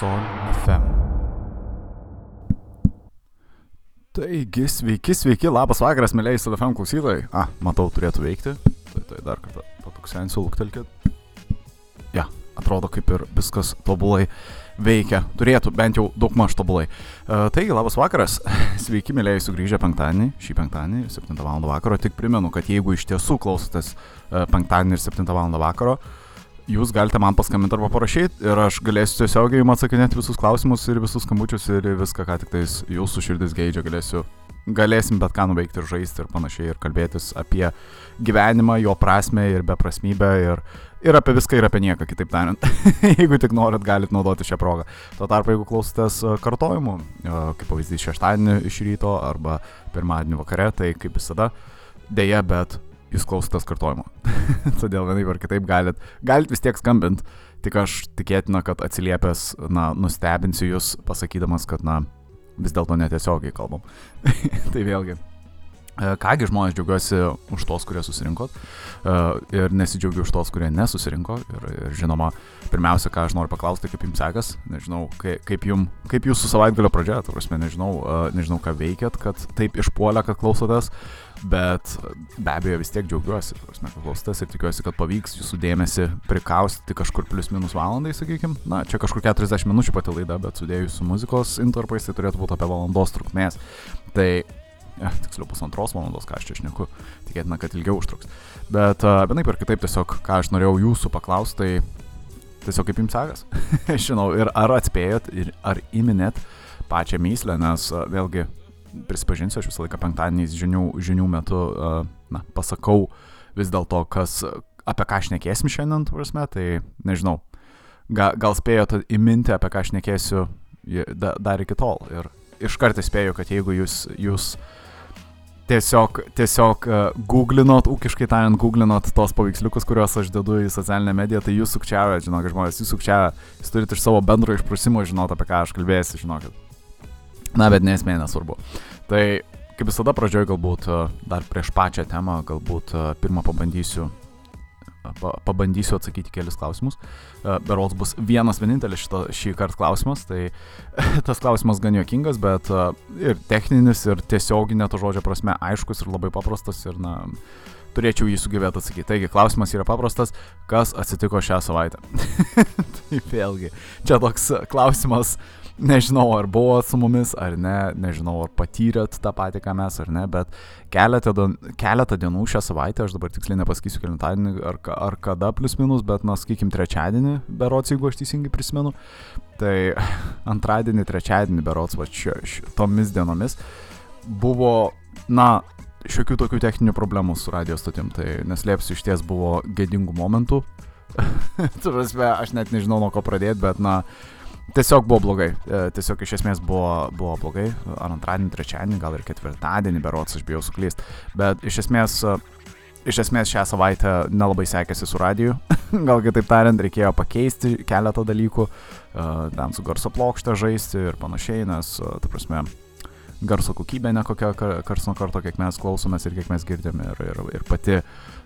Sol FM. Taigi, sveiki, sveiki, labas vakaras, mėlyjei Sol FM klausytojai. A, matau, turėtų veikti. Tai, tai dar kartą patuksensiu, luktelkit. Ja, atrodo kaip ir viskas tobulai veikia. Turėtų bent jau daug maž tobulai. Uh, taigi, labas vakaras. Sveiki, mėlyjei, sugrįžę penktadienį, šį penktadienį, 7 val. vakaro. Tik primenu, kad jeigu iš tiesų klausotės uh, penktadienį ir 7 val. vakaro, uh, jūs galite man paskambinti arba parašyti ir aš galėsiu tiesiogiai jums atsakinėti visus klausimus ir visus skambučius ir viską, ką tik tais jūsų širdis geidžia, galėsiu, galėsim bet ką nuveikti ir žaisti ir panašiai ir kalbėtis apie gyvenimą, jo prasme ir beprasmybę ir, ir apie viską ir apie nieką, kitaip tariant. jeigu tik norit, galite naudoti šią progą. Tuo tarpu, jeigu klausotės e, kartojimų, e, kaip pavyzdys šeštadienį iš ryto arba pirmadienį vakare, tai kaip visada, dėja, bet jūs klausotės kartojimo. Todėl vienaip ar kitaip galit, galit vis tiek skambinti, tik aš tikėtina, kad atsiliepęs, na, nustebinsiu jūs pasakydamas, kad, na, vis dėlto netiesiogiai kalbam. tai vėlgi. E, kągi žmonės džiaugiuosi už tos, kurie susirinkot e, ir nesidžiaugiu už tos, kurie nesusirinko. Ir, ir žinoma, pirmiausia, ką aš noriu paklausti, kaip jums sekas, nežinau, kaip, kaip, jum, kaip jūsų savaitgalio pradžia, tu prasme, nežinau, e, nežinau, ką veikėt, kad taip išpuolė, kad klausotės. Bet be abejo vis tiek džiaugiuosi, prasme, kad klausotės ir tikiuosi, kad pavyks jūsų dėmesį prikaustyti kažkur plus minus valandai, sakykime. Na, čia kažkur 40 minučių pati laida, bet sudėjus su muzikos interpais tai turėtų būti apie valandos trukmės. Tai, ja, tiksliau pusantros valandos, ką aš čia šneku, tikėtina, kad ilgiau užtruks. Bet uh, vienaip ir kitaip tiesiog, ką aš norėjau jūsų paklausti, tai tiesiog kaip jums sekas. Žinau, ir ar atspėjot, ir ar įminėt pačią myslę, nes uh, vėlgi prisipažinsiu, aš visą laiką penktadieniais žinių, žinių metu, na, pasakau vis dėlto, kas, apie ką aš nekėsim šiandien, prasme, tai nežinau, gal, gal spėjote įminti, apie ką aš nekėsiu da, dar iki tol. Ir iš karto spėju, kad jeigu jūs, jūs tiesiog, tiesiog uh, googlinot, ūkiškai tariant, googlinot tos paveiksliukus, kuriuos aš dedu į socialinę mediją, tai jūs sukčiavę, žinokit, žmonės, jūs sukčiavę, jūs turite iš savo bendro išprusimo žinot, apie ką aš kalbėsiu, žinokit. Na, bet nesmė nesvarbu. Tai kaip visada pradžioj galbūt e, dar prieš pačią temą, galbūt e, pirmą pabandysiu, pa, pabandysiu atsakyti kelius klausimus. Berols bus vienas vienintelis šito, šį kartą klausimas, tai tas klausimas gan juokingas, bet ir techninis, ir tiesioginė to žodžio prasme aiškus ir labai paprastas ir na, turėčiau jį sugebėti atsakyti. Taigi, klausimas yra paprastas, kas atsitiko šią savaitę. tai vėlgi, čia toks klausimas, Nežinau, ar buvot su mumis ar ne, nežinau, ar patyrėt tą patį, ką mes ar ne, bet keletą, keletą dienų šią savaitę, aš dabar tiksliai nepasakysiu kelintadienį ar, ar kada plus minus, bet, na, sakykim, trečiadienį, berots, jeigu aš teisingai prisimenu, tai antradienį, trečiadienį, berots, va, šio, šio, tomis dienomis buvo, na, šiokių tokių techninių problemų su radio stotim, tai neslėpsiu, iš ties buvo gėdingų momentų. Tuo prasme, aš net nežinau nuo ko pradėti, bet, na, Tiesiog buvo blogai. E, tiesiog iš esmės buvo, buvo blogai. Ar antradienį, trečiadienį, gal ir ketvirtadienį, berots, aš bijau suklysti. Bet iš esmės, e, iš esmės šią savaitę nelabai sekėsi su radiju. gal kitaip tariant, reikėjo pakeisti keletą dalykų, e, ten su garso plokšte žaisti ir panašiai, nes, ta prasme, garso kokybė nekokia kars nuo karto, kiek mes klausomės ir kiek mes girdim ir, ir, ir pati,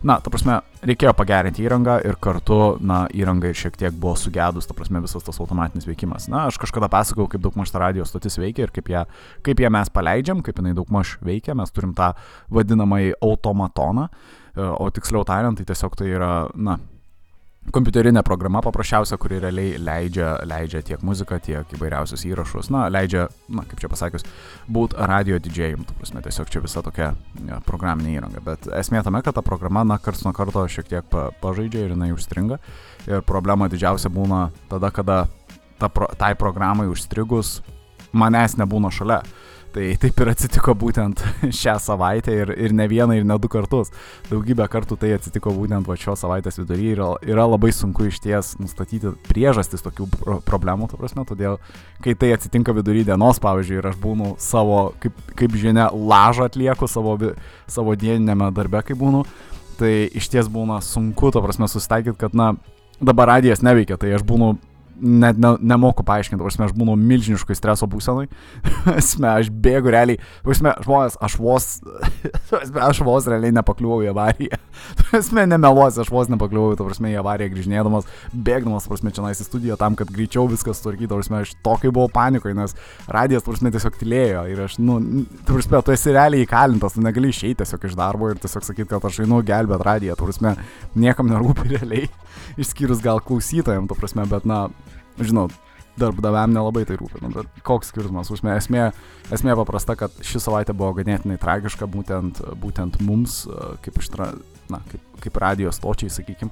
na, ta prasme, reikėjo pagerinti įrangą ir kartu, na, įranga ir šiek tiek buvo sugedus, ta prasme, visas tas automatinis veikimas. Na, aš kažkada pasakojau, kaip daug maž ta radio stotis veikia ir kaip ją, kaip ją mes paleidžiam, kaip jinai daug maž veikia, mes turim tą vadinamąjį automatoną, e, o tiksliau tariant, tai tiesiog tai yra, na, kompiuterinė programa paprasčiausia, kuri realiai leidžia, leidžia tiek muziką, tiek įvairiausius įrašus, na, leidžia, na, kaip čia pasakius, būt radio didžėjim, tu prasme, tiesiog čia visa tokia ja, programinė įranga, bet esmė tame, kad ta programa, na, karts nuo karto šiek tiek pa, pažaidžia ir jinai užstringa. Ir problema didžiausia būna tada, kada ta pro, tai programai užstrigus manęs nebūna šalia. Tai taip ir atsitiko būtent šią savaitę ir, ir ne vieną, ir ne du kartus. Daugybę kartų tai atsitiko būtent va šios savaitės vidury ir yra labai sunku iš ties nustatyti priežastis tokių pro problemų, tu prasme, todėl kai tai atsitinka vidury dienos, pavyzdžiui, ir aš būnu savo, kaip, kaip žinia, lažą atlieku savo, savo dieninėme darbe, kai būnu, tai iš ties būna sunku, tu prasme, susitaikyti, kad, na, dabar radijas neveikia, tai aš būnu net ne, nemoku paaiškinti, prasme, aš būnu milžiniškai streso būsenai, prasme, aš bėgu realiai, prasme, žmonės, aš vos, prasme, aš vos realiai nepakliuvau į avariją, prasme, nemeluosiu, aš vos nepakliuvau, prasme, į avariją grįžinėdamas, bėgdamas, prasme, čia nais į studiją tam, kad greičiau viskas sutvarkyti, prasme, aš tokai buvau panikoje, nes radijas, prasme, tiesiog tylėjo ir aš, nu, prasme, tu esi realiai įkalintas, tu negali išeiti tiesiog iš darbo ir tiesiog sakyti, kad aš einu gelbėt radiją, prasme, niekam nerūpi realiai, išskyrus gal klausytojams, tu prasme, bet, na, žinau, darbdaviam nelabai tai rūpi. Nu, bet koks skirtumas? Esmė, esmė, esmė paprasta, kad ši savaitė buvo ganėtinai tragiška būtent, būtent mums, kaip, ištra, na, kaip, kaip radijos stočiai, sakykim.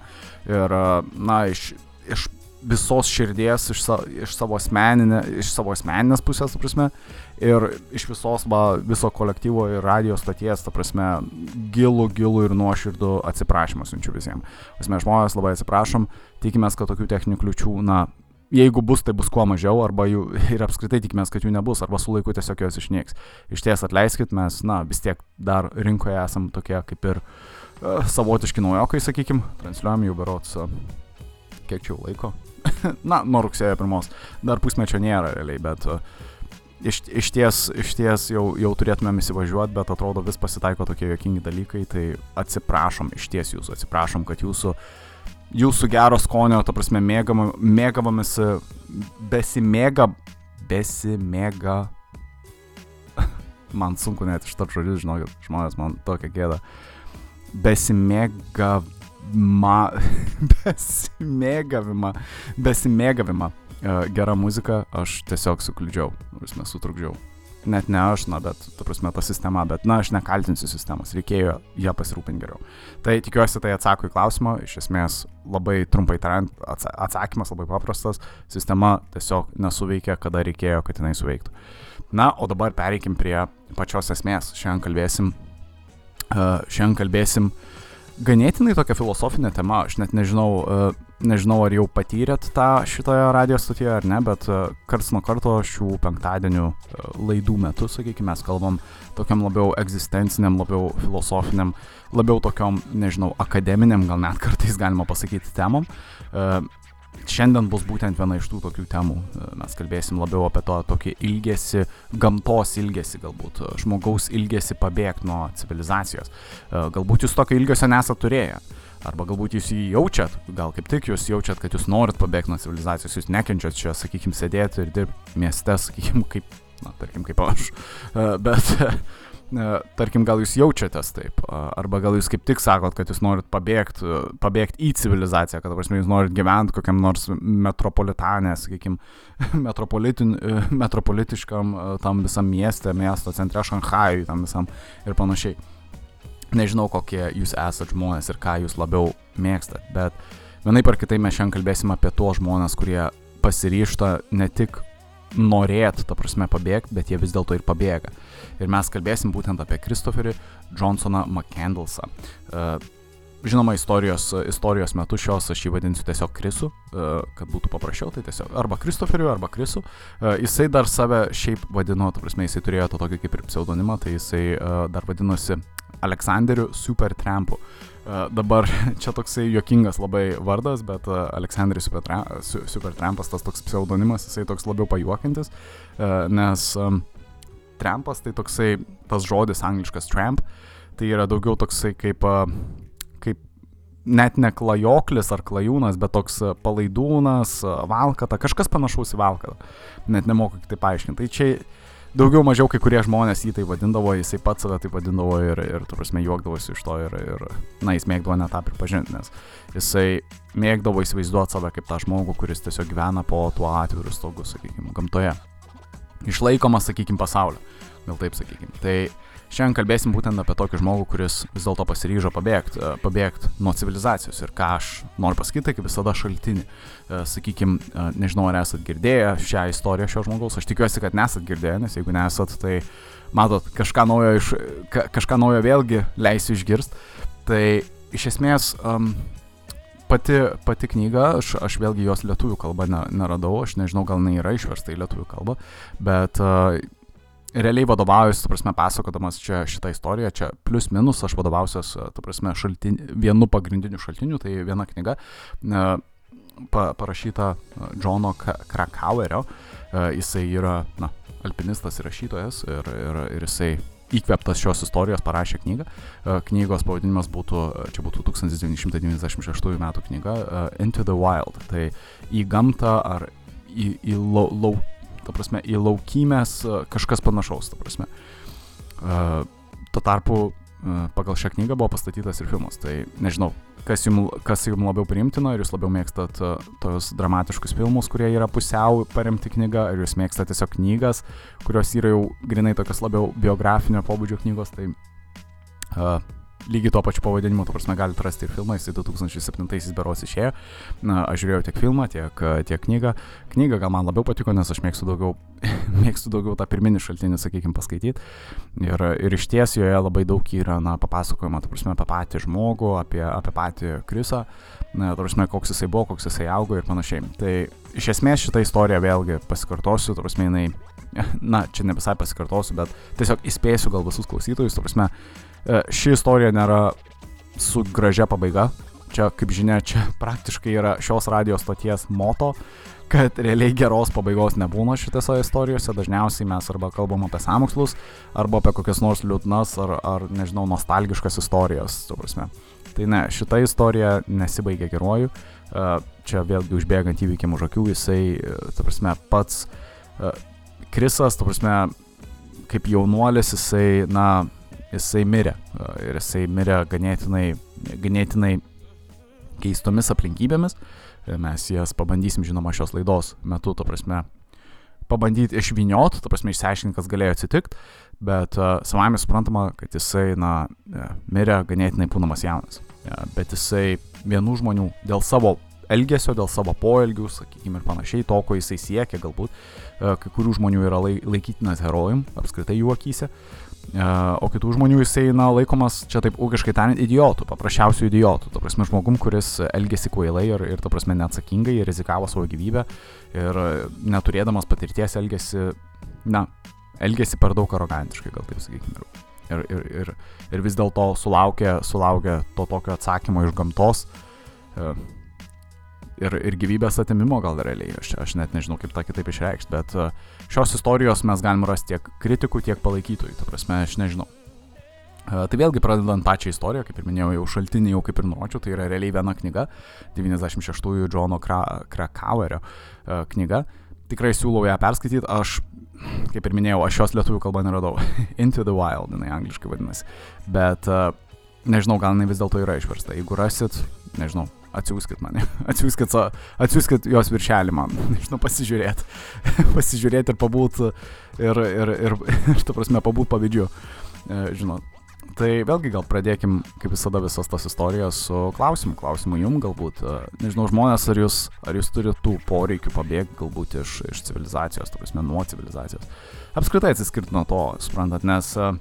Ir, na, iš, iš visos širdies, iš, sa, iš, savo, asmeninė, iš savo asmeninės pusės, prasme, ir iš visos, va, viso kolektyvo ir radijos stoties, ta prasme, gilų, gilų ir nuoširdų atsiprašymą siunčiu visiems. Esmė, žmonės labai atsiprašom, tikimės, kad tokių techninių kliučių, na, jeigu bus, tai bus kuo mažiau, arba jų ir apskritai tikimės, kad jų nebus, arba su laiku tiesiog jos išnyks. Iš ties atleiskit, mes, na, vis tiek dar rinkoje esam tokie kaip ir uh, savotiški naujokai, sakykim, transliuojam jau berots, uh, kiek čia laiko. na, nuo rugsėjo pirmos, dar pusmečio nėra realiai, bet uh, iš, iš, ties, iš ties jau, jau turėtumėm įsivažiuoti, bet atrodo vis pasitaiko tokie jokingi dalykai, tai atsiprašom, iš ties jūsų, atsiprašom, kad jūsų jūsų gero skonio, ta prasme, mėgavomis, besimėga, besimėga. man sunku net iš to žodžius, žinokit, žmonės man tokia gėda. Besimėgavimą, besimėgavimą, besimėgavimą. Gera muzika, aš tiesiog sukliudžiau, prasme, sutrukdžiau net ne aš, na, bet, ta prasme, ta sistema, bet, na, aš nekaltinsiu sistemos, reikėjo ją pasirūpinti geriau. Tai tikiuosi, tai atsako į klausimą, iš esmės labai trumpai tariant, atsakymas labai paprastas, sistema tiesiog nesuveikia, kada reikėjo, kad jinai suveiktų. Na, o dabar pereikim prie pačios esmės. Šiandien kalbėsim, uh, šiandien kalbėsim ganėtinai tokia filosofinė tema, aš net nežinau, uh, nežinau, ar jau patyrėt tą šitoje radio stotyje ar ne, bet e, karts nuo karto šių penktadienių e, laidų metu, sakykime, mes kalbam tokiam labiau egzistenciniam, labiau filosofiniam, labiau tokiam, nežinau, akademiniam, gal net kartais galima pasakyti temom. E, šiandien bus būtent viena iš tų tokių temų. Mes kalbėsim labiau apie to tokį ilgesį, gamtos ilgesį, galbūt žmogaus ilgesį pabėgti nuo civilizacijos. Galbūt jūs tokio ilgesio nesate turėję. Arba galbūt jūs jį jaučiat, gal kaip tik jūs jaučiat, kad jūs norit pabėgti nuo civilizacijos, jūs nekenčiat čia, sakykime, sėdėti ir dirbti mieste, sakykime, kaip, na, tarkim, kaip aš. E, bet, e, tarkim, gal jūs jaučiatės taip, arba gal jūs kaip tik sakot, kad jūs norit pabėgti, pabėgti į civilizaciją, kad, prasme, jūs norit gyventi kokiam nors metropolitanė, sakykime, metropolitiškam tam visam mieste, miesto centre, Šanhajui, tam visam ir panašiai. Nežinau, kokie jūs esate žmonės ir ką jūs labiau mėgstat, bet vienaip ar kitaip mes šiandien kalbėsim apie tuos žmonės, kurie pasiryšta ne tik norėt, ta prasme, pabėgti, bet jie vis dėlto ir pabėga. Ir mes kalbėsim būtent apie Christopherį Johnsoną McCandlesą. Uh, žinoma, istorijos, istorijos metu šios aš jį vadinsiu tiesiog Krisu, uh, kad būtų paprasčiau, tai tiesiog arba Kristoferiu, arba Krisu. Uh, jisai dar save šiaip vadino, ta prasme, jisai turėjo to tokį kaip ir pseudonimą, tai jisai dar vadinosi Aleksanderiu Supertrampu. Uh, dabar čia toksai juokingas labai vardas, bet uh, Aleksandris Supertrampas, tas toks pseudonimas, jisai toks labiau pajuokintis, uh, nes Trampas tai toksai, tas žodis angliškas tramp, tai yra daugiau toksai kaip, kaip net ne klajoklis ar klajūnas, bet toks palaidūnas, valkata, kažkas panašaus į valkatą. Net nemoku kitaip paaiškinti. Tai čia daugiau mažiau kai kurie žmonės jį tai vadindavo, jisai pats save tai vadindavo ir, ir tu prasme, juokdavosi iš to ir, ir, na, jis mėgdavo net tą pripažinti, nes jisai mėgdavo įsivaizduoti save kaip tą žmogų, kuris tiesiog gyvena po tuo atviru stogu, sakykime, gamtoje. Išlaikomas, sakykime, pasaulio. Gal taip sakykime. Tai Šiandien kalbėsim būtent apie tokį žmogų, kuris vis dėlto pasiryžo pabėgti e, pabėgt nuo civilizacijos. Ir ką aš noriu pasakyti, tai kaip visada šaltinį. E, Sakykime, nežinau, ar esat girdėję šią istoriją šio žmogaus. Aš tikiuosi, kad nesat girdėję, nes jeigu nesat, tai matot, kažką naujo, iš, kažką naujo vėlgi leisiu išgirst. Tai iš esmės um, pati, pati knyga, aš, aš vėlgi jos lietuvių kalbą ne, neradau, aš nežinau, gal jinai yra išversta į lietuvių kalbą, bet uh, realiai vadovaujuosi, tu prasme, pasakodamas čia šitą istoriją, čia plius minus aš vadovausiuos, tu prasme, šaltin, vienu pagrindiniu šaltiniu, tai viena knyga. pa, parašyta Džono Krakauerio. Jisai yra, na, alpinistas ir rašytojas ir, ir, ir jisai įkveptas šios istorijos parašė knygą. Knygos pavadinimas būtų, čia būtų 1996 metų knyga Into the Wild. Tai į gamtą ar į, į, lau, ta prasme, į laukymės kažkas panašaus, ta prasme. Tuo tarpu pagal šią knygą buvo pastatytas ir filmas. Tai nežinau, kas jums, kas jums labiau priimtina, ar jūs labiau mėgstat tos dramatiškus filmus, kurie yra pusiau paremti knyga, ar jūs mėgstat tiesiog knygas, kurios yra jau grinai tokios labiau biografinio pobūdžio knygos. Tai uh, lygiai tuo pačiu pavadinimu, tu prasme, galite rasti ir filmą, jisai 2007 beros išėjo. Na, aš žiūrėjau tiek filmą, tiek, tiek knygą. Knyga gal man labiau patiko, nes aš mėgstu daugiau, mėgstu daugiau tą pirminį šaltinį, sakykime, paskaityti. Ir, ir iš ties joje labai daug yra, na, papasakojama, tu prasme, apie patį žmogų, apie, apie patį Krisą, na, tu prasme, koks jisai buvo, koks jisai augo ir panašiai. Tai iš esmės šitą istoriją vėlgi pasikartosiu, tu prasme, jinai na, čia ne visai pasikartosiu, bet tiesiog įspėsiu gal visus klausytojus, tu prasme, ši istorija nėra su gražia pabaiga. Čia, kaip žinia, čia praktiškai yra šios radijos stoties moto, kad realiai geros pabaigos nebūna šitose istorijose. Dažniausiai mes arba kalbam apie samokslus, arba apie kokias nors liūdnas ar, ar nežinau, nostalgiškas istorijas. Tai ne, šita istorija nesibaigia geruoju. E, čia vėlgi užbėgant įvykiam už akių, jisai, e, ta prasme, pats Krisas, ta prasme, kaip jaunuolis, jisai, na, jisai mirė. Ir jisai mirė ganėtinai, ganėtinai keistomis aplinkybėmis. Mes jas pabandysim, žinoma, šios laidos metu, to prasme, pabandyti išviniot, to prasme, išsiaiškinti, kas galėjo atsitikti, bet uh, savame suprantama, kad jisai, na, e, mirė ganėtinai būnamas jaunas. Ja, bet jisai vienų žmonių dėl savo elgesio, dėl savo poelgių, sakykime, ir panašiai, to, ko jisai siekia, galbūt, uh, kai kurių žmonių yra laikytinas herojum, apskritai jų akise, o kitų žmonių jisai, na, laikomas, čia taip ūkiškai tariant, idiotų, paprasčiausių idiotų. Ta prasme, žmogum, kuris elgėsi kvailai ir, ir ta prasme, neatsakingai, rizikavo savo gyvybę ir neturėdamas patirties elgėsi, na, elgėsi per daug arogantiškai, gal taip sakykime. Ir, ir, ir, ir vis dėlto sulaukė, sulaukė to tokio atsakymo iš gamtos ir, ir gyvybės atimimo gal realiai, aš, aš net nežinau kaip tą kitaip išreikšti, bet e, šios istorijos mes galim rasti tiek kritikų, tiek palaikytojų, ta prasme, aš nežinau. E, tai vėlgi pradedant pačią istoriją, kaip ir minėjau, jau šaltinį jau kaip ir nuočiau, tai yra realiai viena knyga, 96-ųjų Džono Krakauerio e, knyga. Tikrai siūlau ją perskaityti, aš, kaip ir minėjau, aš jos lietuvių kalbą neradau. Into the Wild, jinai angliškai vadinasi. Bet nežinau, gal jinai vis dėlto yra išversta. Jeigu rasit, nežinau, atsiųskit mane, atsiųskit, atsiųskit jos viršelį man, nežinau, pasižiūrėti, pasižiūrėti ir pabūt, ir, ir, ir, ir tu prasme, pabūt pavydžiu, e, žinot. Tai vėlgi gal pradėkim, kaip visada, visas tas istorijas su klausimu, klausimu jum galbūt, e, nežinau, žmonės, ar jūs, ar jūs turite tų poreikių pabėgti galbūt iš, iš civilizacijos, tu prasme, nuo civilizacijos. Apskritai atsiskirti nuo to, suprantat, nes e,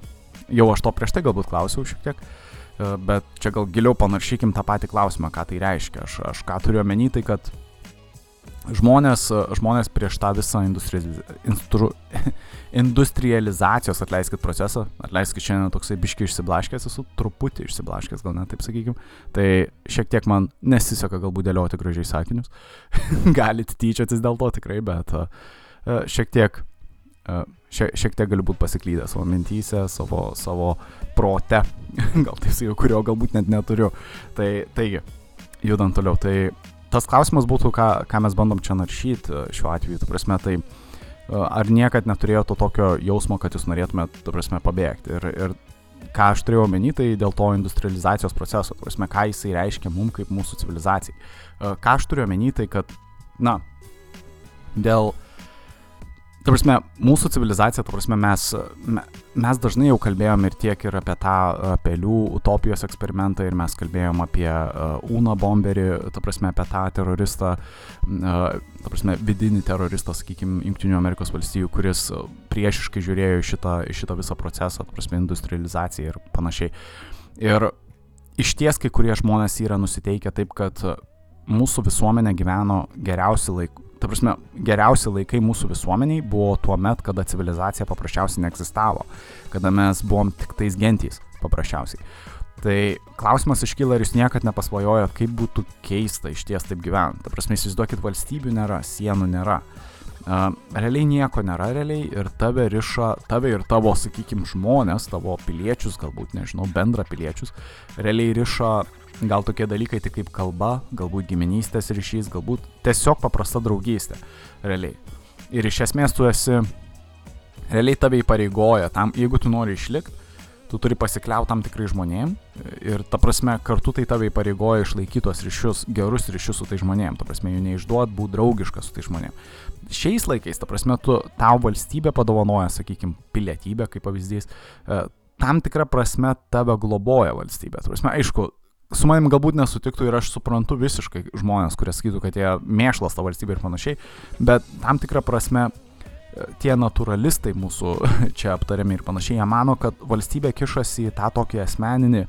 jau aš to prieš tai galbūt klausiau šiek tiek, uh, bet čia gal giliau panaršykim tą patį klausimą, ką tai reiškia. Aš, aš ką turiu omeny, tai kad žmonės, žmonės prieš tą visą instru, industrializacijos, atleiskit procesą, atleiskit šiandien toksai biški išsiblaškęs, esu truputį išsiblaškęs, gal net taip sakykim, tai šiek tiek man nesiseka galbūt dėlioti gražiai sakinius, galit tyčiotis dėl to tikrai, bet uh, šiek tiek šiek, šiek tiek galiu būti pasiklydęs savo mintyse, savo, savo prote, gal tai jau kurio galbūt net neturiu. Tai, taigi, judant toliau, tai tas klausimas būtų, ką, ką mes bandom čia naršyti šiuo atveju, tu prasme, tai ar niekad neturėjo to tokio jausmo, kad jūs norėtumėte, tu prasme, pabėgti. Ir, ir ką aš turėjau omeny, tai dėl to industrializacijos proceso, prasme, ką jisai reiškia mums kaip mūsų civilizacijai. Ką aš turiu omeny, tai kad, na, dėl Ta prasme, mūsų civilizacija, ta prasme, mes, mes dažnai jau kalbėjom ir tiek ir apie tą pelių utopijos eksperimentą ir mes kalbėjom apie uh, Una bomberį, ta prasme, apie tą teroristą, uh, ta prasme, vidinį teroristą, sakykime, Junktinių Amerikos valstijų, kuris priešiškai žiūrėjo į šitą, šitą visą procesą, ta prasme, industrializaciją ir panašiai. Ir iš ties kai kurie žmonės yra nusiteikę taip, kad mūsų visuomenė gyveno geriausi laikai ta prasme, geriausi laikai mūsų visuomeniai buvo tuo met, kada civilizacija paprasčiausiai neegzistavo, kada mes buvom tik tais gentys paprasčiausiai. Tai klausimas iškyla, ar jūs niekada nepasvajojot, kaip būtų keista iš ties taip gyventi. Ta prasme, įsivaizduokit, valstybių nėra, sienų nėra. Uh, realiai nieko nėra realiai ir tave riša, tave ir tavo, sakykime, žmonės, tavo piliečius, galbūt, nežinau, bendra piliečius, realiai riša gal tokie dalykai tik kaip kalba, galbūt giminystės ryšys, galbūt tiesiog paprasta draugystė, realiai. Ir iš esmės tu esi, realiai tave įpareigoja tam, jeigu tu nori išlikti, tu turi pasikliauti tam tikrai žmonėm ir ta prasme kartu tai tave įpareigoja išlaikyti tuos ryšius, gerus ryšius su tai žmonėm, ta prasme jų neišduot, būti draugiškas su tai žmonėm. Šiais laikais, ta prasme, tu, tau valstybė padovanoja, sakykime, pilietybę, kaip pavyzdys, e, tam tikrą prasme tave globoja valstybė. Ta prasme, aišku, su manim galbūt nesutiktų ir aš suprantu visiškai žmonės, kurie sakytų, kad jie mėšlas tą valstybę ir panašiai, bet tam tikrą prasme tie naturalistai mūsų čia aptariami ir panašiai, jie mano, kad valstybė kišasi į tą tokį asmeninį,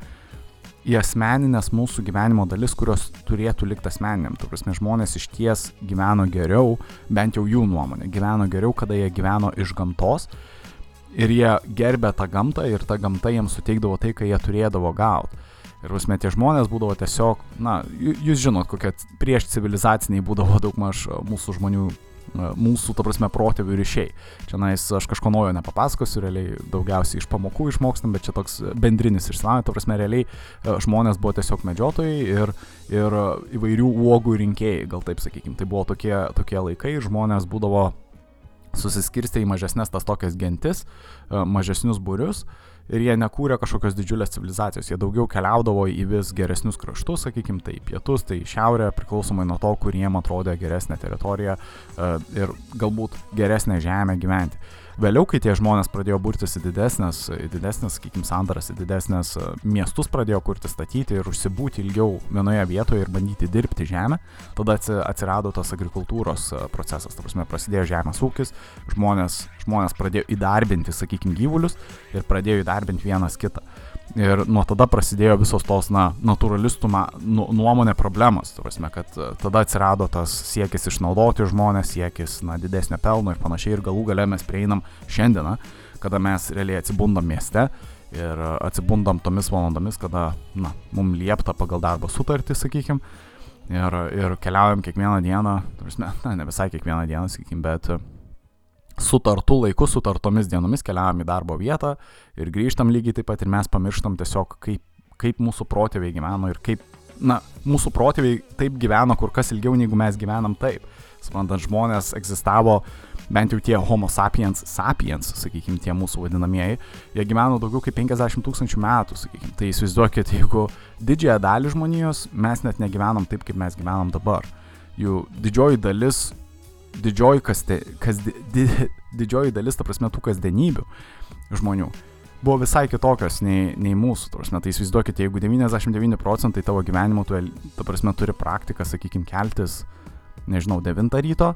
į asmeninės mūsų gyvenimo dalis, kurios turėtų likti asmeniniam. Tu prasme, žmonės iš ties gyveno geriau, bent jau jų nuomonė, gyveno geriau, kada jie gyveno iš gamtos ir jie gerbė tą gamtą ir ta gamta jiems suteikdavo tai, ką jie turėdavo gauti. Ir prasme, tie žmonės būdavo tiesiog, na, jūs žinot, kokie prieš civilizaciniai būdavo daug maž mūsų žmonių mūsų, ta prasme, protėvių ryšiai. Čia nais aš kažko naujo nepapasakosiu, realiai daugiausiai iš pamokų išmokstam, bet čia toks bendrinis išsilavinimas, ta prasme, realiai e, žmonės buvo tiesiog medžiotojai ir, ir įvairių uogų rinkėjai, gal taip sakykime. Tai buvo tokie, tokie laikai žmonės būdavo susiskirstę į mažesnės tas tokias gentis, e, mažesnius būrius ir jie nekūrė kažkokios didžiulės civilizacijos, jie daugiau keliaudavo į vis geresnius kraštus, sakykim, tai pietus, tai šiaurė, priklausomai nuo to, kur jiem atrodė geresnė teritorija e, ir galbūt geresnė žemė gyventi. Vėliau, kai tie žmonės pradėjo burtis į didesnės, į didesnės, sakykime, sandaras, į didesnės e, miestus pradėjo kurti, statyti ir užsibūti ilgiau vienoje vietoje ir bandyti dirbti žemę, tada atsirado tas agrikultūros e, procesas, ta prasme, prasidėjo žemės ūkis, žmonės, žmonės pradėjo įdarbinti, sakykime, gyvulius ir pradėjo įdarbinti vienas kitą. Ir nuo tada prasidėjo visos tos, na, naturalistų nu, nuomonė problemos. Prasme, kad e, tada atsirado tas siekis išnaudoti žmonės, siekis, na, didesnio pelno ir panašiai. Ir galų gale mes prieinam šiandieną, kada mes realiai atsibundam mieste ir atsibundam tomis valandomis, kada, na, mums liepta pagal darbo sutartį, sakykim. Ir, ir keliaujam kiekvieną dieną, prasme, na, ne visai kiekvieną dieną, sakykim, bet sutartų laiku, sutartomis dienomis keliavam į darbo vietą ir grįžtam lygiai taip pat ir mes pamirštam tiesiog, kaip, kaip mūsų protėviai gyveno ir kaip, na, mūsų protėviai taip gyveno kur kas ilgiau, negu mes gyvenam taip. Suprantant, žmonės egzistavo, bent jau tie homo sapiens, sapiens, sakykime, tie mūsų vadinamieji, jie gyveno daugiau kaip 50 tūkstančių metų, sakykime. Tai įsivaizduokit, jeigu didžiąją dalį žmonijos mes net negyvenam taip, kaip mes gyvenam dabar. Jų didžioji dalis didžioji, kasde, kasde, di, didžioji dalis, ta prasme, tų kasdienybių žmonių buvo visai kitokios nei, nei mūsų. Prasme, tai įsivaizduokite, jeigu 99 procentai tavo gyvenimo, tu, ta prasme, turi praktiką, sakykime, keltis, nežinau, 9 ryto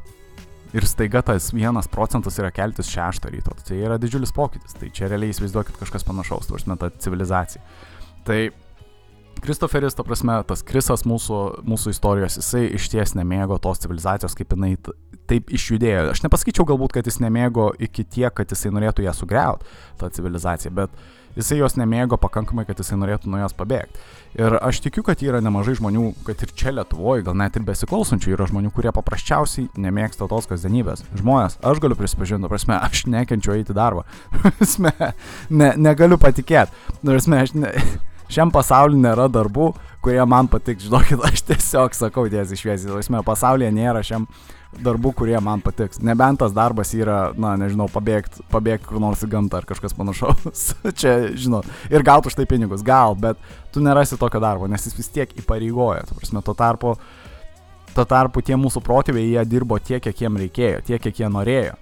ir staiga tas 1 procentas yra keltis 6 ryto. Tai yra didžiulis pokytis. Tai čia realiai įsivaizduokit kažkas panašaus, tu prasme, ta civilizacija. Tai Kristoferis, ta prasme, tas Krisas mūsų, mūsų istorijos, jisai iš ties nemėgo tos civilizacijos, kaip jinai taip išjudėjo. Aš nepasakyčiau galbūt, kad jis nemėgo iki tiek, kad jisai norėtų ją sugriauti, tą civilizaciją, bet jisai jos nemėgo pakankamai, kad jisai norėtų nuo jos pabėgti. Ir aš tikiu, kad yra nemažai žmonių, kad ir čia Lietuvoje, gal net ir besiklausančių, yra žmonių, kurie paprasčiausiai nemėgsta tos kasdienybės. Žmonės, aš galiu prisipažinti, prasme, aš nekenčiu eiti darbą. prasme, ne, negaliu patikėti. Prasme, aš ne, šiam pasauliu nėra darbų, kurie man patiks, žinokit, aš tiesiog sakau tiesiai šviesiai, laisvė, pasaulyje nėra šiam darbų, kurie man patiks. Nebent tas darbas yra, na, nežinau, pabėgti pabėgt kur nors į gamtą ar kažkas panašaus. Čia, žinot, ir gauti už tai pinigus, gal, bet tu nerasi tokio darbo, nes jis vis tiek įpareigoja. Tu prasme, tuo tarpu, tuo tarpu tie mūsų protėviai, jie dirbo tiek, kiek jiem reikėjo, tiek, kiek jie norėjo.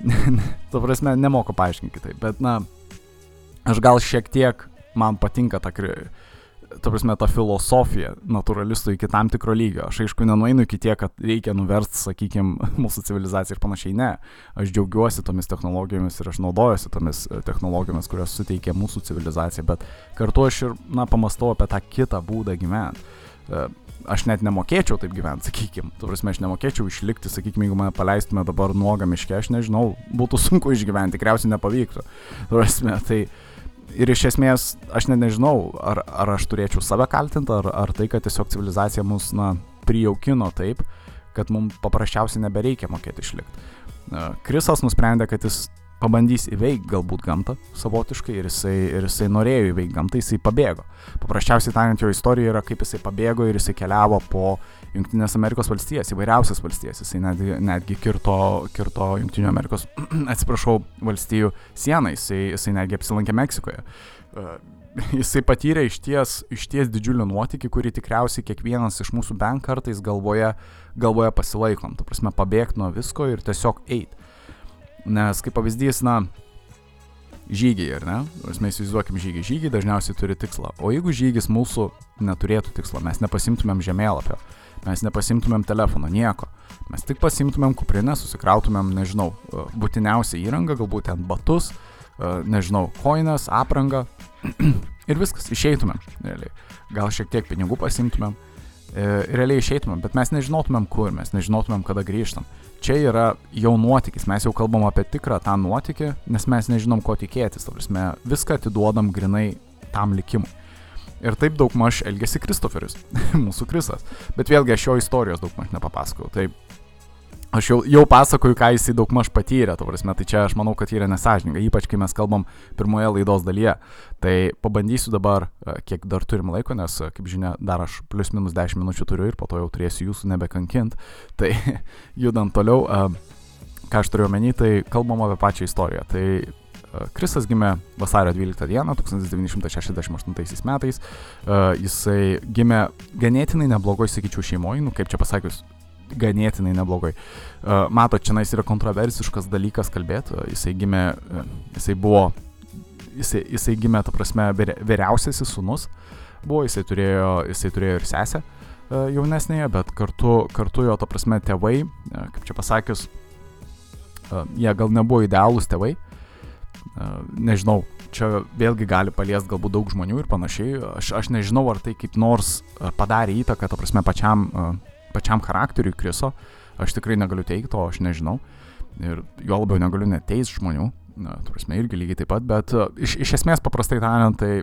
tu prasme, nemoku paaiškinti kitaip, bet, na, aš gal šiek tiek man patinka ta, ta prasme, ta filosofija naturalistų iki tam tikro lygio. Aš aišku nenueinu iki tiek, kad reikia nuversti, sakykime, mūsų civilizaciją ir panašiai. Ne. Aš džiaugiuosi tomis technologijomis ir aš naudojuosi tomis e, technologijomis, kurios suteikia mūsų civilizacija, bet kartu aš ir, na, pamastau apie tą kitą būdą gyventi. E, aš net nemokėčiau taip gyventi, sakykime. Tu prasme, aš nemokėčiau išlikti, sakykime, jeigu mane paleistume dabar nuogą miške, aš nežinau, būtų sunku išgyventi, tikriausiai nepavyktų. Tu prasme, tai ir iš esmės aš net nežinau, ar, ar aš turėčiau save kaltinti, ar, ar tai, kad tiesiog civilizacija mus, na, prijaukino taip, kad mums paprasčiausiai nebereikia mokėti išlikti. Krisas nusprendė, kad jis pabandys įveikti galbūt gamtą savotiškai ir jisai, ir jisai norėjo įveikti gamtą, jisai pabėgo. Paprasčiausiai tariant, jo istorija yra, kaip jisai pabėgo ir jisai keliavo po Junktinės Amerikos valstijas, įvairiausias valstijas. Jisai netgi, netgi kirto, kirto Junktinių Amerikos, atsiprašau, valstijų sieną, jisai, jisai netgi apsilankė Meksikoje. Uh, jisai patyrė iš ties, iš ties didžiulį nuotykį, kurį tikriausiai kiekvienas iš mūsų bent kartais galvoje, galvoje pasilaikom. Tu prasme, pabėgti nuo visko ir tiesiog eiti. Nes kaip pavyzdys, na, žygiai, ar ne? Mes įsivaizduokim žygį. Žygiai dažniausiai turi tikslą. O jeigu žygis mūsų neturėtų tikslo, mes nepasimtumėm žemėlapio, mes nepasimtumėm telefono, nieko. Mes tik pasimtumėm kuprinę, susikrautumėm, nežinau, būtiniausią įrangą, galbūt ten batus, nežinau, koinas, aprangą ir viskas, išeitumėm, realiai. Gal šiek tiek pinigų pasimtumėm, e, realiai išeitumėm, bet mes nežinotumėm kur, mes nežinotumėm kada grįžtam čia yra jau nuotykis, mes jau kalbam apie tikrą tą nuotykį, nes mes nežinom, ko tikėtis, ta prasme, viską atiduodam grinai tam likimui. Ir taip daug maž elgesi Kristoferis, mūsų Krisas. Bet vėlgi aš jo istorijos daug maž nepapasakau. Tai aš jau, jau pasakoju, ką jisai daug maž patyrė, to prasme, tai čia aš manau, kad yra nesažininga, ypač kai mes kalbam pirmoje laidos dalyje. Tai pabandysiu dabar, e, kiek dar turim laiko, nes, e, kaip žinia, dar aš plius minus 10 minučių turiu ir po to jau turėsiu jūsų nebekankint. Tai judant toliau, e, ką aš turiu omeny, tai kalbam apie pačią istoriją. Tai Krisas gimė vasario 12 dieną 1968 metais. Jisai gimė ganėtinai neblogoje, sakyčiau, šeimoje, nu kaip čia pasakius, ganėtinai neblogai. Uh, mato, čia yra kontroversiškas dalykas kalbėti. Uh, jisai gimė, jisai buvo, jisai, jisai gimė, ta prasme, vyriausiasis sunus. Buvo, jisai turėjo, jisai turėjo ir sesę jaunesnėje, bet kartu, kartu jo, ta prasme, tėvai, kaip čia pasakius, jie gal nebuvo idealūs tėvai. Nežinau, čia vėlgi gali paliesti galbūt daug žmonių ir panašiai. Aš, aš nežinau, ar tai kaip nors padarė įtaką, ta prasme, pačiam pačiam charakteriui Kriso, aš tikrai negaliu teikti, o aš nežinau. Ir jo labiau negaliu neteis žmonių, na, tu prasme, irgi lygiai taip pat, bet iš, iš esmės paprastai tariant, tai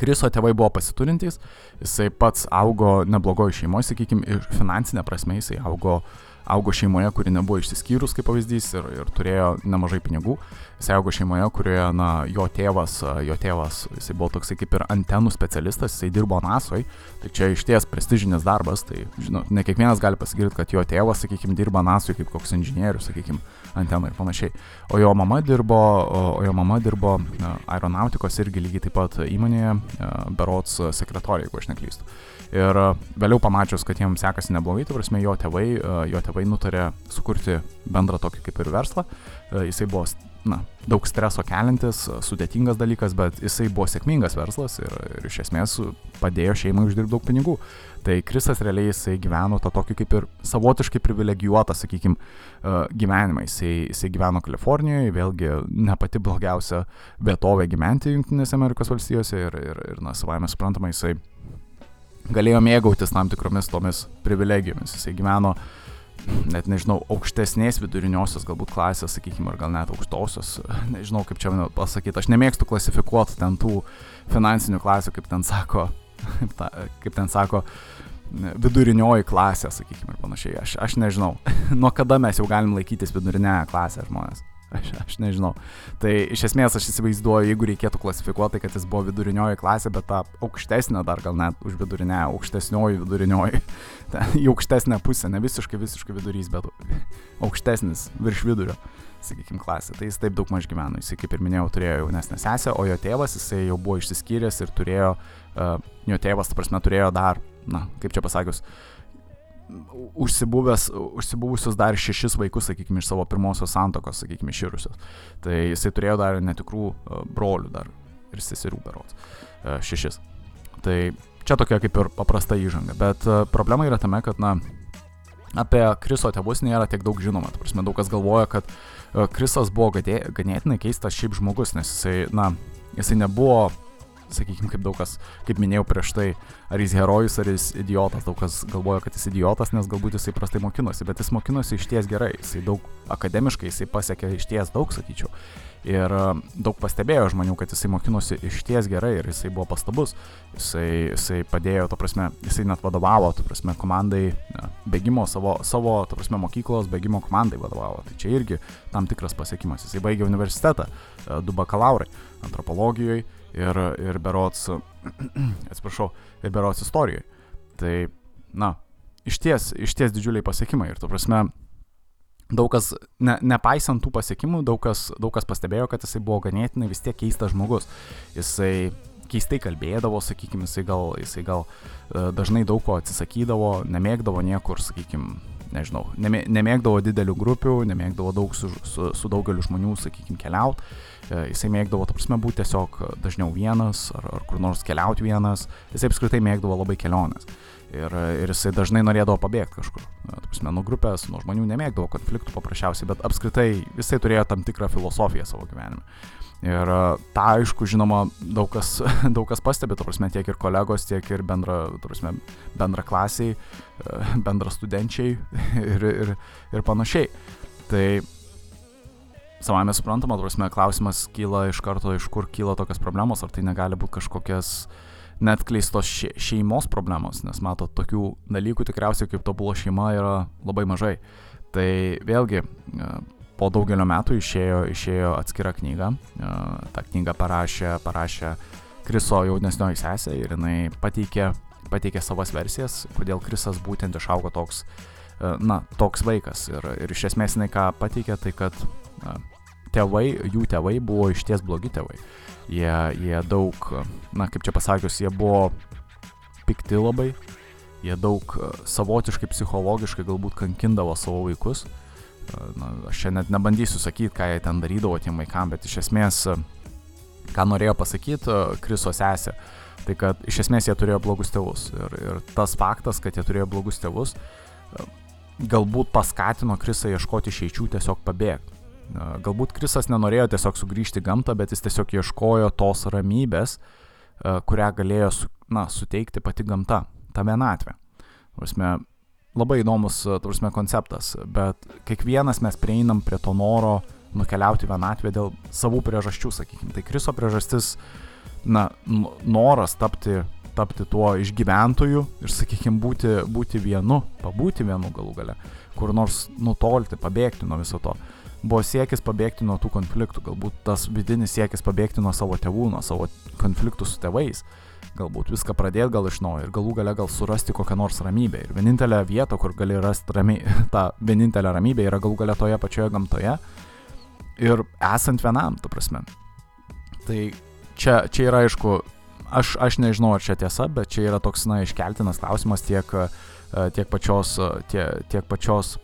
Kriso tėvai buvo pasiturintys, jisai pats augo neblogoje šeimoje, sakykime, finansinė prasme jisai augo uh, augo šeimoje, kuri nebuvo išsiskyrus kaip pavyzdys ir, ir turėjo nemažai pinigų. Jis augo šeimoje, kurioje, na, jo tėvas, jo tėvas, jisai buvo toksai kaip ir antenų specialistas, jisai dirbo NASOje, tai čia iš ties prestižinis darbas, tai, žinot, ne kiekvienas gali pasakyti, kad jo tėvas, sakykime, dirba NASOje kaip koks inžinierius, sakykime, antenų ir panašiai. O jo mama dirbo, o, jo mama dirbo aeronautikos irgi lygiai taip pat įmonėje, berots sekretorija, jeigu aš neklystu. Ir e, vėliau pamačius, kad jiems sekasi neblogai, tai prasme, jo tėvai, e, jo tėvai nutarė sukurti bendrą tokį kaip ir verslą. E, jisai buvo na, daug streso keliantis, sudėtingas dalykas, bet jisai buvo sėkmingas verslas ir, ir iš esmės padėjo šeimai uždirbti daug pinigų. Tai Krisas realiai jisai gyveno tą tokį kaip ir savotiškai privilegijuotą, sakykime, gyvenimą. Jisai, jisai gyveno Kalifornijoje, vėlgi ne pati blogiausia vietovė gyventi Junktinėse Amerikos valstijose ir, ir, ir na, savai mes suprantama, jisai galėjo mėgautis tam tikromis tomis privilegijomis. Jisai gyveno, net nežinau, aukštesnės viduriniosios galbūt klasės, sakykime, ar gal net aukštosios, nežinau kaip čia pasakyti, aš nemėgstu klasifikuoti ten tų finansinių klasių, kaip ten sako, kaip ten sako, vidurinioji klasė, sakykime, ir panašiai. Aš, aš nežinau, nuo kada mes jau galim laikytis vidurinėje klasėje žmonės. Aš, aš nežinau. Tai iš esmės aš įsivaizduoju, jeigu reikėtų klasifikuoti, kad jis buvo vidurinioji klasė, bet ta aukštesnė dar gal net už vidurinę, aukštesnioji vidurinioji, ten, į aukštesnę pusę, ne visiškai visiškai vidurys, bet aukštesnis virš vidurio, sakykime, klasė. Tai jis taip daug maž gyveno. Jis, kaip ir minėjau, turėjo jaunesnę sesę, o jo tėvas, jisai jau buvo išsiskyręs ir turėjo, uh, jo tėvas, ta prasme, turėjo dar, na, kaip čia pasakius, uh, užsibuvusius dar šešis vaikus, sakykime, iš savo pirmosios santokos, sakykime, iširusios. Tai jisai turėjo dar netikrų e, brolių dar ir seserų berots. E, šešis. Tai čia tokia kaip ir paprasta įžanga. Bet e, problema yra tame, kad, na, apie Kriso tėvus nėra tiek daug žinoma. Ta prasme, daug kas galvoja, kad Krisas buvo ganėtinai keistas šiaip žmogus, nes jisai, na, jisai nebuvo sakykime, kaip daug kas, kaip minėjau prieš tai, ar jis herojus, ar jis idiotas. Daug kas galvoja, kad jis idiotas, nes galbūt jisai prastai mokinosi, bet jis mokinosi iš ties gerai, jisai daug akademiškai, jisai pasiekė iš ties daug, sakyčiau. Ir e, daug pastebėjo žmonių, kad jisai mokinosi iš ties gerai ir jisai buvo pastabus. Jisai, jisai padėjo, to prasme, jisai net vadovavo, to prasme, komandai ne, bėgimo savo, savo, to prasme, mokyklos bėgimo komandai vadovavo. Tai čia irgi tam tikras pasiekimas. Jisai baigė universitetą, e, du bakalaurai antropologijoje ir, ir berots, atsiprašau, ir berots istorijoje. Tai, na, iš ties, iš ties didžiuliai pasiekimai ir, to prasme, daug kas, ne, nepaisant tų pasiekimų, daug kas, daug kas pastebėjo, kad jisai buvo ganėtinai vis tiek keistas žmogus. Jisai keistai kalbėdavo, sakykime, jisai gal, jisai gal e, dažnai daug ko atsisakydavo, nemėgdavo niekur, sakykime, nežinau, nemė, nemėgdavo didelių grupių, nemėgdavo daug su, su, su daugeliu žmonių, sakykime, keliauti. Jisai mėgdavo, ta prasme, būti tiesiog dažniau vienas ar, ar kur nors keliauti vienas. Jisai apskritai mėgdavo labai keliones. Ir, ir jisai dažnai norėdavo pabėgti kažkur. Prasme, nuo grupės, nuo žmonių nemėgdavo konfliktų paprasčiausiai, bet apskritai jisai turėjo tam tikrą filosofiją savo gyvenime. Ir tą, aišku, žinoma, daug kas, daug kas pastebi, to prasme, tiek ir kolegos, tiek ir bendra, prasme, bendra klasiai, bendra studenčiai ir, ir, ir panašiai. Tai savame suprantama, prasme, klausimas kyla iš karto, iš kur kyla tokios problemos, ar tai negali būti kažkokias net kleistos še šeimos problemos, nes mato, tokių dalykų tikriausiai kaip tobulo šeima yra labai mažai. Tai vėlgi, e, po daugelio metų išėjo, išėjo atskira knyga. E, Ta knyga parašė, parašė Kriso jaunesnioji sesė ir jinai pateikė, pateikė savas versijas, kodėl Krisas būtent išaugo toks, e, na, toks vaikas. Ir, ir iš esmės jinai ką pateikė, tai kad tėvai, jų tėvai buvo iš ties blogi tėvai. Jie, jie daug, na kaip čia pasakius, jie buvo pikti labai, jie daug savotiškai psichologiškai galbūt kankindavo savo vaikus. Na, aš čia net nebandysiu sakyti, ką jie ten darydavo tiem vaikam, bet iš esmės, ką norėjo pasakyti Kriso sesė, tai kad iš esmės jie turėjo blogus tėvus. Ir, ir tas faktas, kad jie turėjo blogus tėvus, galbūt paskatino Krisą ieškoti išeičių tiesiog pabėgti. Galbūt Krisas nenorėjo tiesiog sugrįžti į gamtą, bet jis tiesiog ieškojo tos ramybės, e, kurią galėjo na, suteikti pati gamta, ta vienatvė. Prasme, labai įdomus e, prasme, konceptas, bet kiekvienas mes prieinam prie to noro nukeliauti vienatvę dėl savų priežasčių, sakykime. Tai Kriso priežastis, na, noras tapti, tapti tuo išgyventoju ir, sakykime, būti, būti vienu, pabūti vienu galų gale, kur nors nutolti, pabėgti nuo viso to buvo siekis pabėgti nuo tų konfliktų, galbūt tas vidinis siekis pabėgti nuo savo tėvų, nuo savo konfliktų su tėvais, galbūt viską pradėti gal iš naujo ir galų gale gal surasti kokią nors ramybę. Ir vienintelė vieta, kur gali rasti ramy, tą vienintelę ramybę yra galų gale toje pačioje gamtoje ir esant vienam, tu prasme. Tai čia, čia yra aišku, aš, aš nežinau ar čia tiesa, bet čia yra toks, na, iškeltinas klausimas tiek, tiek pačios, tiek, tiek pačios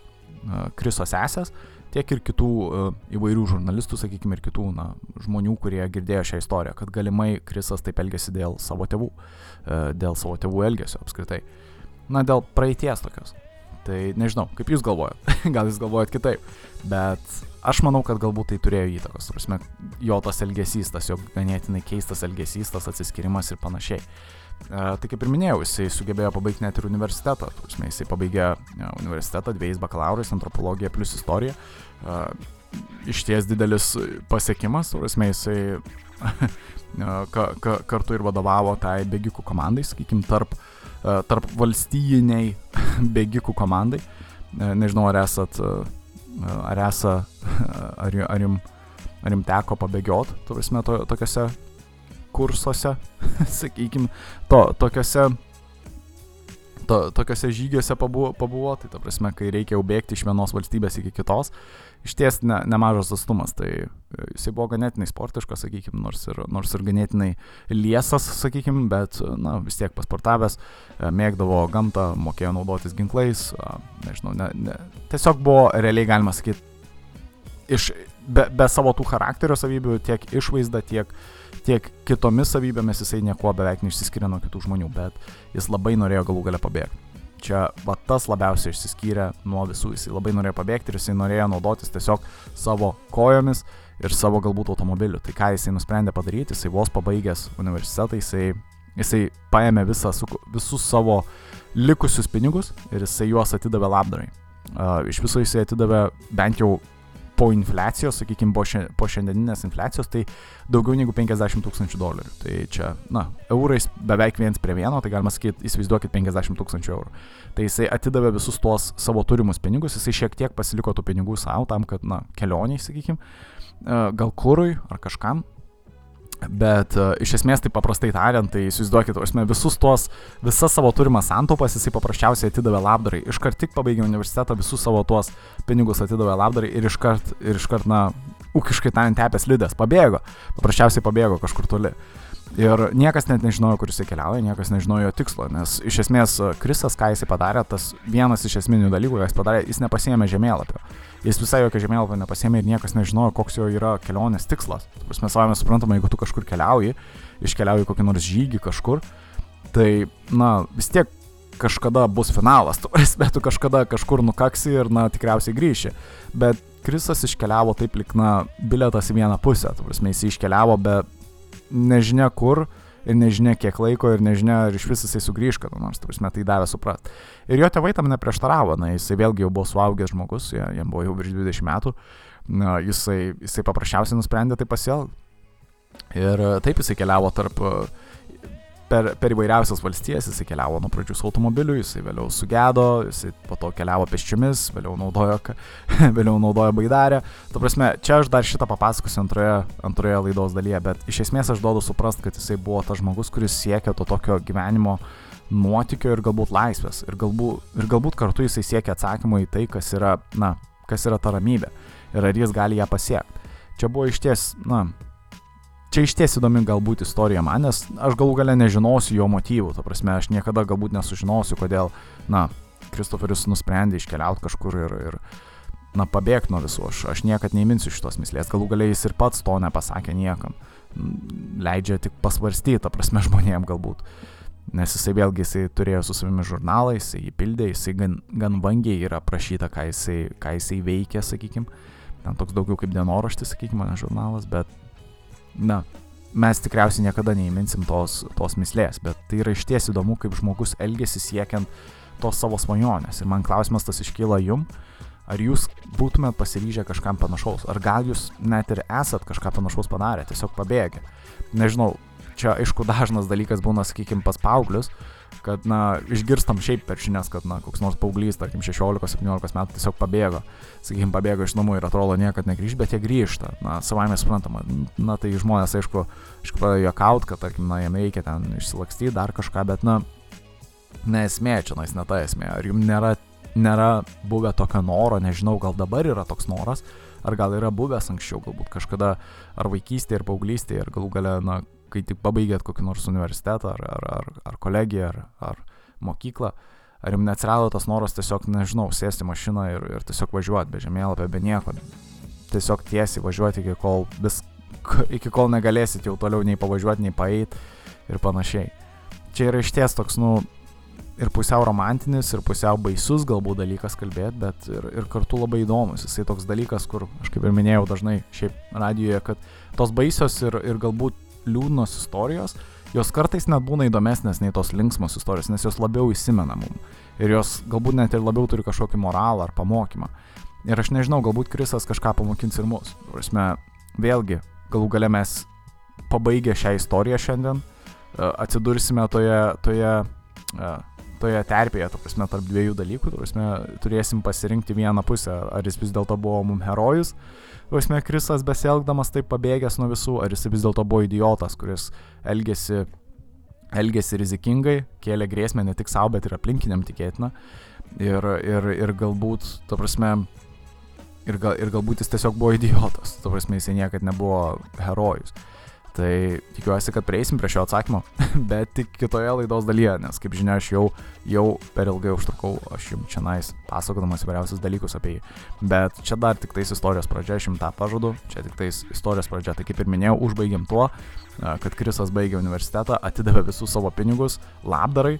Kriso sesės, tiek ir kitų uh, įvairių žurnalistų, sakykime, ir kitų na, žmonių, kurie girdėjo šią istoriją, kad galimai Krisas taip elgėsi dėl savo tėvų, uh, dėl savo tėvų elgesio apskritai. Na, dėl praeities tokios. Tai nežinau, kaip jūs galvojat, gal jūs galvojat kitaip, bet aš manau, kad galbūt tai turėjo įtakos, prasme, jo tas elgesys, tas jo ganėtinai keistas elgesys, tas atsiskirimas ir panašiai. Uh, tai kaip ir minėjau, jisai sugebėjo pabaigti net ir universitetą. Prasme, jisai pabaigė universitetą dviejais bakalaurais, antropologija plus istorija. Uh, iš ties didelis pasiekimas, prasme, jisai ka, ka, kartu ir vadovavo tai bėgikų komandai, sakykim, tarp, tarp valstybiniai bėgikų komandai. Nežinau, ar esat, ar esat, ar, ar, jum, ar jum teko pabėgioti, tu prasme, to, tokiuose kursuose, sakykim, to, tokiuose, to, tokiuose žygiuose pabuvo, pabuvo, tai ta prasme, kai reikia jau bėgti iš vienos valstybės iki kitos, iš ties ne, nemažas atstumas, tai e, jisai buvo ganėtinai sportiškas, sakykim, nors ir, nors ir ganėtinai liesas, sakykim, bet, na, vis tiek pasportavęs, e, mėgdavo gamtą, mokėjo naudotis ginklais, nežinau, ne, ne, tiesiog buvo realiai galima sakyti, iš, be, be savo tų charakterio savybių, tiek išvaizda, tiek uh, tiek kitomis savybėmis jisai niekuo beveik neišsiskiria nuo kitų žmonių, bet jis labai norėjo galų gale pabėgti. čia va tas labiausiai išsiskyrė nuo visų, jisai labai norėjo pabėgti ir jisai norėjo naudotis tiesiog savo kojomis ir savo galbūt automobiliu. Tai ką jisai nusprendė padaryti, jisai vos pabaigęs universitetą, jisai, jisai paėmė visą, visus savo likusius pinigus ir jisai juos atidavė labdarai. Uh, iš viso jisai atidavė bent jau po infliacijos, sakykime, po, šia, po šiandieninės infliacijos, tai daugiau negu 50 tūkstančių dolerių. Tai čia, na, eurais beveik viens prie vieno, tai galima sakyti, įsivaizduokit 50 tūkstančių eurų. Tai jisai atidavė visus tuos savo turimus pinigus, jisai šiek tiek pasiliko tų pinigų savo tam, kad, na, kelioniai, sakykime, gal kūrui ar kažkam, Bet uh, iš esmės, tai paprastai tariant, tai įsivaizduokit, osme, visus tuos, visas savo turimas santaupas jisai paprasčiausiai atidavė labdarai. Iškart tik pabaigė universitetą, visus savo tuos pinigus atidavė labdarai ir iškart, ir iškart, na, ūkiškai tariant, tepės lydės, pabėgo. Paprasčiausiai pabėgo kažkur toli. Ir niekas net nežinojo, kur jisai keliauja, niekas nežinojo jo tikslo, nes iš esmės Krisas, ką jisai padarė, tas vienas iš esminių dalykų, ką jis padarė, jis nepasėmė žemėlapio jis visai jokio žemėlapio nepasėmė ir niekas nežinojo, koks jo yra kelionės tikslas. Mes savame suprantame, jeigu tu kažkur keliauji, iškeliauji kokį nors žygį kažkur, tai, na, vis tiek kažkada bus finalas, tu prasme, tu kažkada kažkur nukaksi ir, na, tikriausiai grįši. Bet Krisas iškeliavo taip lik, na, biletas į vieną pusę, tu prasme, jis iškeliavo be nežinia kur, ir nežinia kiek laiko ir nežinia ar iš vis jisai sugrįž kada nors, prasme, tai davė suprast. Ir jo tėvai tam neprieštaravo, na, jisai vėlgi jau buvo suaugęs žmogus, jam buvo jau virš 20 metų, na, jisai, jisai paprasčiausiai nusprendė tai pasielgti. Ir taip jisai keliavo tarp uh, per, per įvairiausias valstijas, jisai keliavo nuo pradžių su automobiliu, jisai vėliau sugedo, jisai po to keliavo peščiomis, vėliau naudojo, vėliau naudojo baidarę. Tu prasme, čia aš dar šitą papasakosiu antroje, antroje laidos dalyje, bet iš esmės aš duodu suprast, kad jisai buvo tas žmogus, kuris siekia to tokio gyvenimo nuotykio ir galbūt laisvės. Ir galbūt, ir galbūt kartu jisai siekia atsakymą į tai, kas yra, na, kas yra ta ramybė ir ar jis gali ją pasiekti. Čia buvo iš ties, na, čia iš ties įdomi galbūt istorija man, nes aš galų gale nežinosiu jo motyvų, ta prasme, aš niekada galbūt nesužinosiu, kodėl, na, Kristoferis nusprendė iškeliauti kažkur ir, ir na, pabėgti nuo visų, aš, aš niekad neįminsiu šitos mislės, galų galiai jis ir pats to nepasakė niekam, leidžia tik pasvarstyti, ta prasme, žmonėm galbūt. Nes jisai vėlgi jisai turėjo su savimi žurnalą, jisai jį pildė, jisai gan, gan vangiai yra aprašyta, ką jisai, ką jisai veikia, sakykime. Ten toks daugiau kaip dienoraštis, sakykime, ne žurnalas, bet na, mes tikriausiai niekada neįminsim tos, tos mislės, bet tai yra išties įdomu, kaip žmogus elgesi siekiant tos savo svajonės. Ir man klausimas tas iškyla jum, ar jūs būtumėt pasiryžę kažkam panašaus, ar gal jūs net ir esat kažką panašaus padarę, tiesiog pabėgę. Nežinau, čia aišku dažnas dalykas būna, sakykime, pas paauglius, kad, na, išgirstam šiaip per žinias, kad, na, koks nors paauglys, tarkim, 16-17 metų tiesiog pabėgo, sakykim, pabėgo iš namų ir atrodo niekad negrįž, bet jie grįžta. Na, savaime suprantama, na, tai žmonės, aišku, aišku, pradėjo juokaut, kad, tarkim, na, jam reikia ten išsilakstyti dar kažką, bet, na, ne esmė čia, na, jis ne ta esmė. Ar jums nėra, nėra buvę tokio noro, nežinau, gal dabar yra toks noras, ar gal yra buvęs anksčiau, galbūt kažkada, ar vaikystėje, ar paauglystėje, ar galų gale, na, kai tik pabaigėt kokį nors universitetą ar, ar, ar, ar kolegiją ar, ar mokyklą, ar jums neatsirado tas noras tiesiog, nežinau, sėsti mašiną ir, ir tiesiog važiuoti be žemėlapio, be nieko, tiesiog tiesiai važiuoti iki kol, vis, iki kol negalėsit jau toliau nei pavažiuoti, nei paeit ir panašiai. Čia yra išties toks, nu, ir pusiau romantinis, ir pusiau baisus galbūt dalykas kalbėti, bet ir, ir kartu labai įdomus. Jisai toks dalykas, kur, aš kaip ir minėjau dažnai šiaip radijoje, kad tos baisios ir, ir galbūt liūdnos istorijos, jos kartais net būna įdomesnės nei tos linksmos istorijos, nes jos labiau įsimena mum. Ir jos galbūt net ir labiau turi kažkokį moralą ar pamokymą. Ir aš nežinau, galbūt Krisas kažką pamokins ir mus. Prasme, vėlgi, galų gale mes pabaigę šią istoriją šiandien, e, atsidursime toje, toje, e, toje terpėje, to prasme, tarp dviejų dalykų, to prasme, turėsim pasirinkti vieną pusę, ar jis vis dėlto buvo mum herojus, Vaisme Krisas besielgdamas taip pabėgęs nuo visų, ar jis vis dėlto buvo idiotas, kuris elgėsi, elgėsi rizikingai, kėlė grėsmę ne tik savo, bet ir aplinkiniam tikėtina. Ir, ir, ir galbūt, ta prasme, ir, gal, ir galbūt jis tiesiog buvo idiotas, ta prasme, jis niekada nebuvo herojus. Tai tikiuosi, kad prieisim prie šio atsakymo, bet tik kitoje laidos dalyje, nes kaip žinia, aš jau, jau per ilgai užtrukau, aš jums čia nais pasakodamas įvairiausius dalykus apie jį. Bet čia dar tik tais istorijos pradžia, aš jums tą pažadu, čia tik tais istorijos pradžia. Tai kaip ir minėjau, užbaigiam tuo, kad Krisas baigė universitetą, atidavė visus savo pinigus labdarai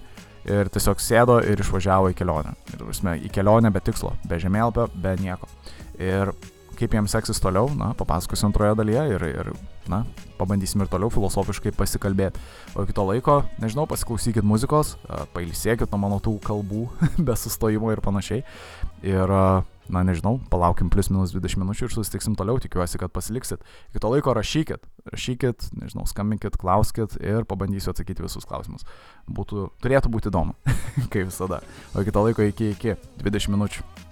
ir tiesiog sėdo ir išvažiavo į kelionę. Ir, prasme, į kelionę be tikslo, be žemėlapio, be nieko. Ir kaip jiems seksis toliau, na, papasakosiu antroje dalyje ir, ir na, pabandysim ir toliau filosofiškai pasikalbėti. O iki to laiko, nežinau, pasiklausykit muzikos, pailsėkit nuo mano tų kalbų be sustojimo ir panašiai. Ir, na, nežinau, palaukim plus minus 20 minučių ir susitiksim toliau, tikiuosi, kad pasiliksit. Iki to laiko rašykit, rašykit, nežinau, skambinkit, klauskit ir pabandysiu atsakyti visus klausimus. Būtų, turėtų būti įdomu, kaip visada. O iki to laiko iki, iki 20 minučių.